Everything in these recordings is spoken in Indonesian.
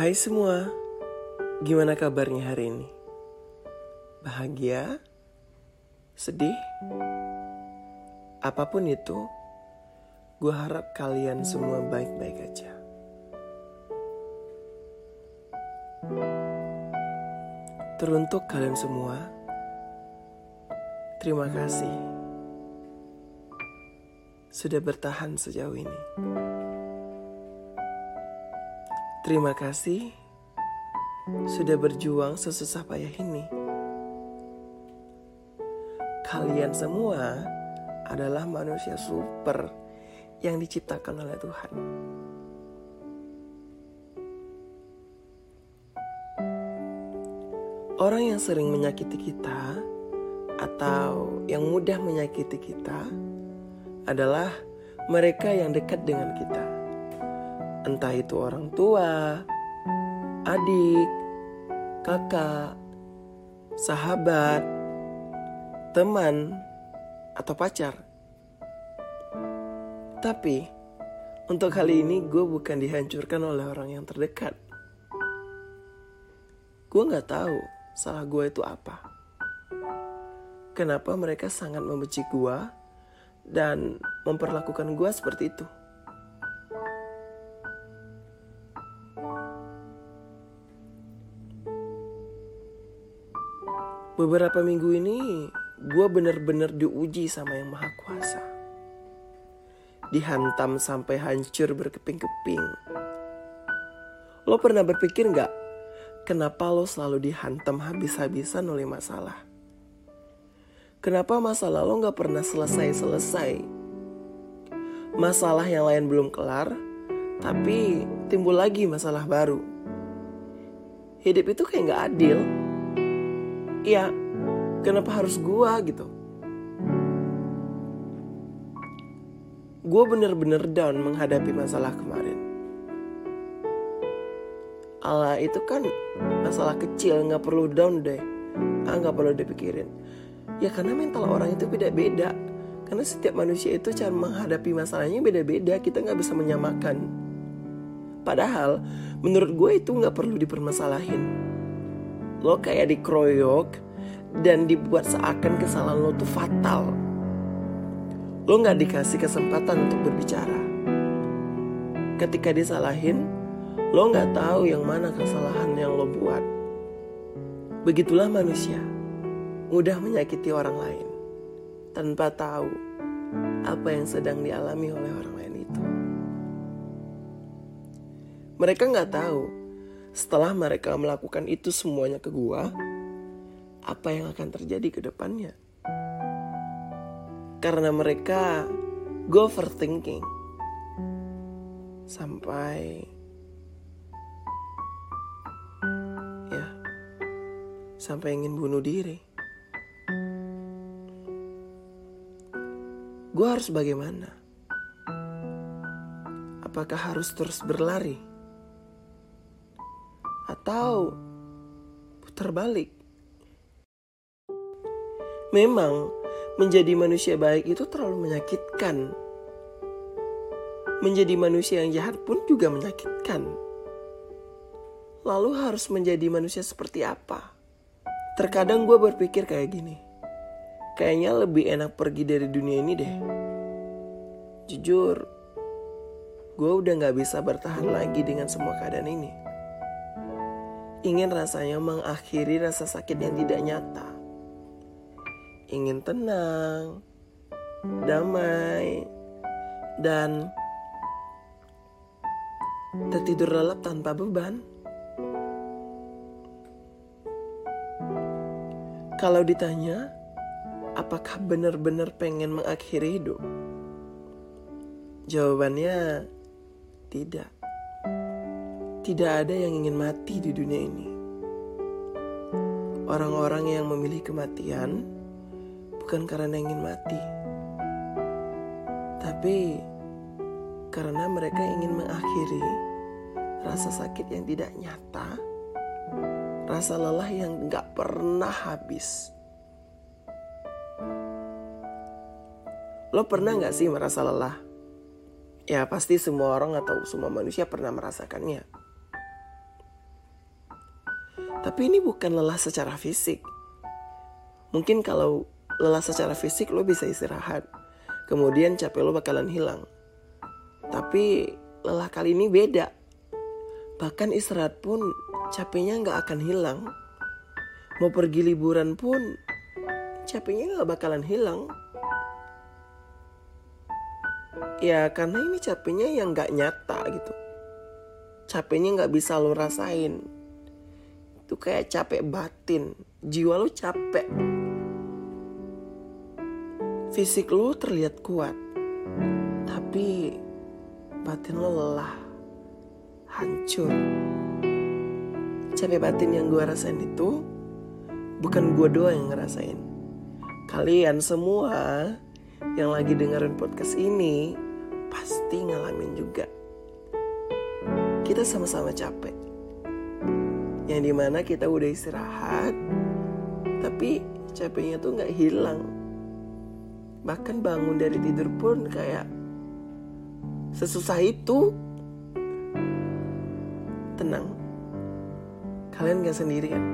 Hai semua, gimana kabarnya hari ini? Bahagia? Sedih? Apa pun itu, gue harap kalian semua baik-baik aja. Teruntuk kalian semua, terima kasih sudah bertahan sejauh ini. Terima kasih sudah berjuang sesusah payah ini. Kalian semua adalah manusia super yang diciptakan oleh Tuhan. Orang yang sering menyakiti kita atau yang mudah menyakiti kita adalah mereka yang dekat dengan kita. Entah itu orang tua, adik, kakak, sahabat, teman, atau pacar. Tapi, untuk kali ini gue bukan dihancurkan oleh orang yang terdekat. Gue gak tahu salah gue itu apa. Kenapa mereka sangat membenci gue dan memperlakukan gue seperti itu. Beberapa minggu ini gue bener-bener diuji sama yang maha kuasa. Dihantam sampai hancur berkeping-keping. Lo pernah berpikir gak kenapa lo selalu dihantam habis-habisan oleh masalah? Kenapa masalah lo gak pernah selesai-selesai? Masalah yang lain belum kelar, tapi timbul lagi masalah baru. Hidup itu kayak gak adil. Iya, kenapa harus gua gitu? Gue bener-bener down menghadapi masalah kemarin. Allah itu kan masalah kecil, gak perlu down deh. Ah, gak perlu dipikirin Ya karena mental orang itu beda-beda. Karena setiap manusia itu cara menghadapi masalahnya beda-beda. Kita nggak bisa menyamakan. Padahal menurut gue itu nggak perlu dipermasalahin. Lo kayak dikeroyok dan dibuat seakan kesalahan lo tuh fatal. Lo nggak dikasih kesempatan untuk berbicara. Ketika disalahin, lo nggak tahu yang mana kesalahan yang lo buat. Begitulah manusia mudah menyakiti orang lain tanpa tahu apa yang sedang dialami oleh orang lain itu. Mereka nggak tahu setelah mereka melakukan itu semuanya ke gua, apa yang akan terjadi ke depannya. Karena mereka go overthinking sampai ya sampai ingin bunuh diri. gue harus bagaimana? Apakah harus terus berlari? Atau putar balik? Memang menjadi manusia baik itu terlalu menyakitkan. Menjadi manusia yang jahat pun juga menyakitkan. Lalu harus menjadi manusia seperti apa? Terkadang gue berpikir kayak gini Kayaknya lebih enak pergi dari dunia ini deh. Jujur, gue udah gak bisa bertahan lagi dengan semua keadaan ini. Ingin rasanya mengakhiri rasa sakit yang tidak nyata. Ingin tenang, damai, dan tertidur lelap tanpa beban. Kalau ditanya, apakah benar-benar pengen mengakhiri hidup? Jawabannya tidak. Tidak ada yang ingin mati di dunia ini. Orang-orang yang memilih kematian bukan karena ingin mati, tapi karena mereka ingin mengakhiri rasa sakit yang tidak nyata, rasa lelah yang gak pernah habis Lo pernah gak sih merasa lelah? Ya pasti semua orang atau semua manusia pernah merasakannya. Tapi ini bukan lelah secara fisik. Mungkin kalau lelah secara fisik lo bisa istirahat. Kemudian capek lo bakalan hilang. Tapi lelah kali ini beda. Bahkan istirahat pun capeknya nggak akan hilang. Mau pergi liburan pun capeknya nggak bakalan hilang. Ya karena ini capeknya yang nggak nyata gitu. Capeknya nggak bisa lo rasain. Itu kayak capek batin. Jiwa lo capek. Fisik lo terlihat kuat. Tapi batin lo lelah, hancur. Capek batin yang gue rasain itu bukan gue doang yang ngerasain. Kalian semua yang lagi dengerin podcast ini pasti ngalamin juga. Kita sama-sama capek. Yang di mana kita udah istirahat, tapi capeknya tuh nggak hilang. Bahkan bangun dari tidur pun kayak sesusah itu. Tenang. Kalian gak sendirian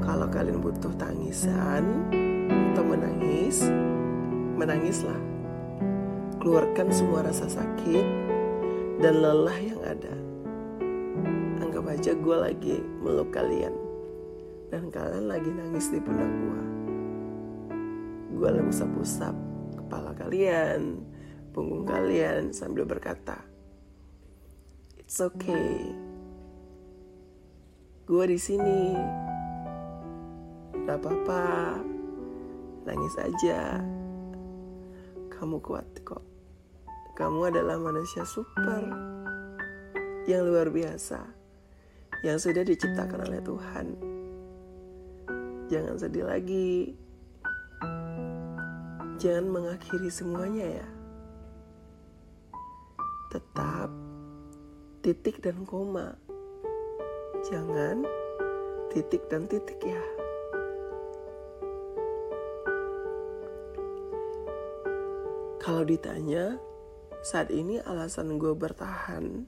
kalau kalian butuh tangisan atau menangis menangislah. Keluarkan semua rasa sakit dan lelah yang ada anggap aja gue lagi meluk kalian dan kalian lagi nangis di pundak gue gue lagi usap-usap kepala kalian punggung kalian sambil berkata, "It's okay. Gue di sini. Gak apa-apa. Nangis aja. Kamu kuat kok. Kamu adalah manusia super yang luar biasa yang sudah diciptakan oleh Tuhan. Jangan sedih lagi. Jangan mengakhiri semuanya ya tetap titik dan koma. Jangan titik dan titik ya. Kalau ditanya, saat ini alasan gue bertahan,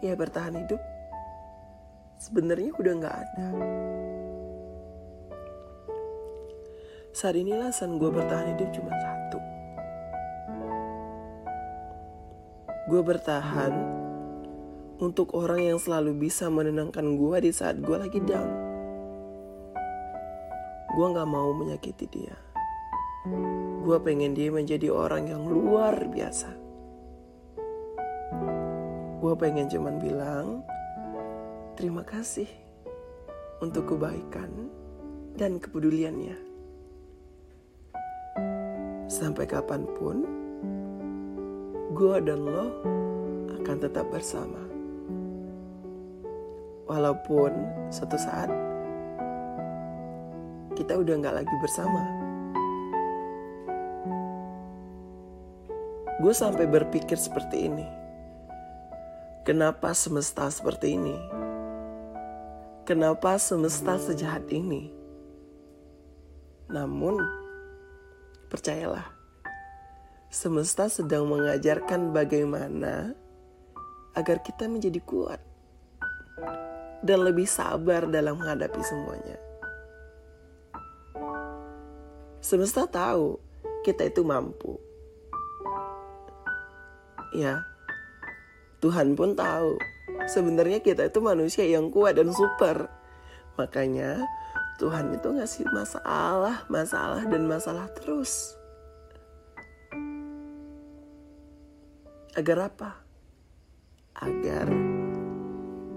ya bertahan hidup, sebenarnya udah nggak ada. Saat ini alasan gue bertahan hidup cuma satu. Gue bertahan untuk orang yang selalu bisa menenangkan gue di saat gue lagi down. Gue gak mau menyakiti dia. Gue pengen dia menjadi orang yang luar biasa. Gue pengen cuman bilang, terima kasih untuk kebaikan dan kepeduliannya. Sampai kapan pun, gue dan lo akan tetap bersama. Walaupun suatu saat kita udah gak lagi bersama. Gue sampai berpikir seperti ini. Kenapa semesta seperti ini? Kenapa semesta sejahat ini? Namun, percayalah, semesta sedang mengajarkan bagaimana agar kita menjadi kuat dan lebih sabar dalam menghadapi semuanya. Semesta tahu kita itu mampu. Ya, Tuhan pun tahu sebenarnya kita itu manusia yang kuat dan super. Makanya Tuhan itu ngasih masalah, masalah dan masalah terus. Agar apa? Agar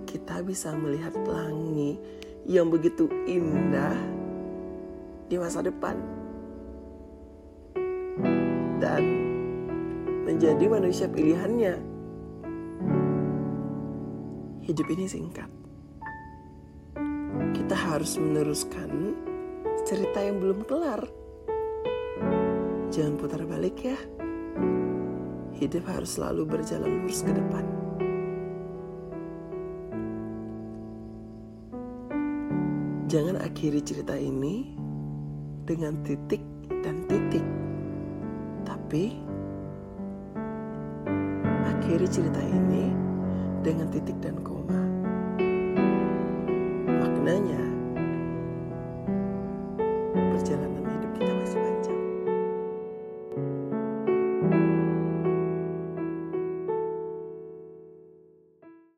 kita bisa melihat pelangi yang begitu indah di masa depan. Dan menjadi manusia pilihannya. Hidup ini singkat. Kita harus meneruskan cerita yang belum kelar. Jangan putar balik ya hidup harus selalu berjalan lurus ke depan. Jangan akhiri cerita ini dengan titik dan titik, tapi akhiri cerita ini dengan titik dan koma. sebenarnya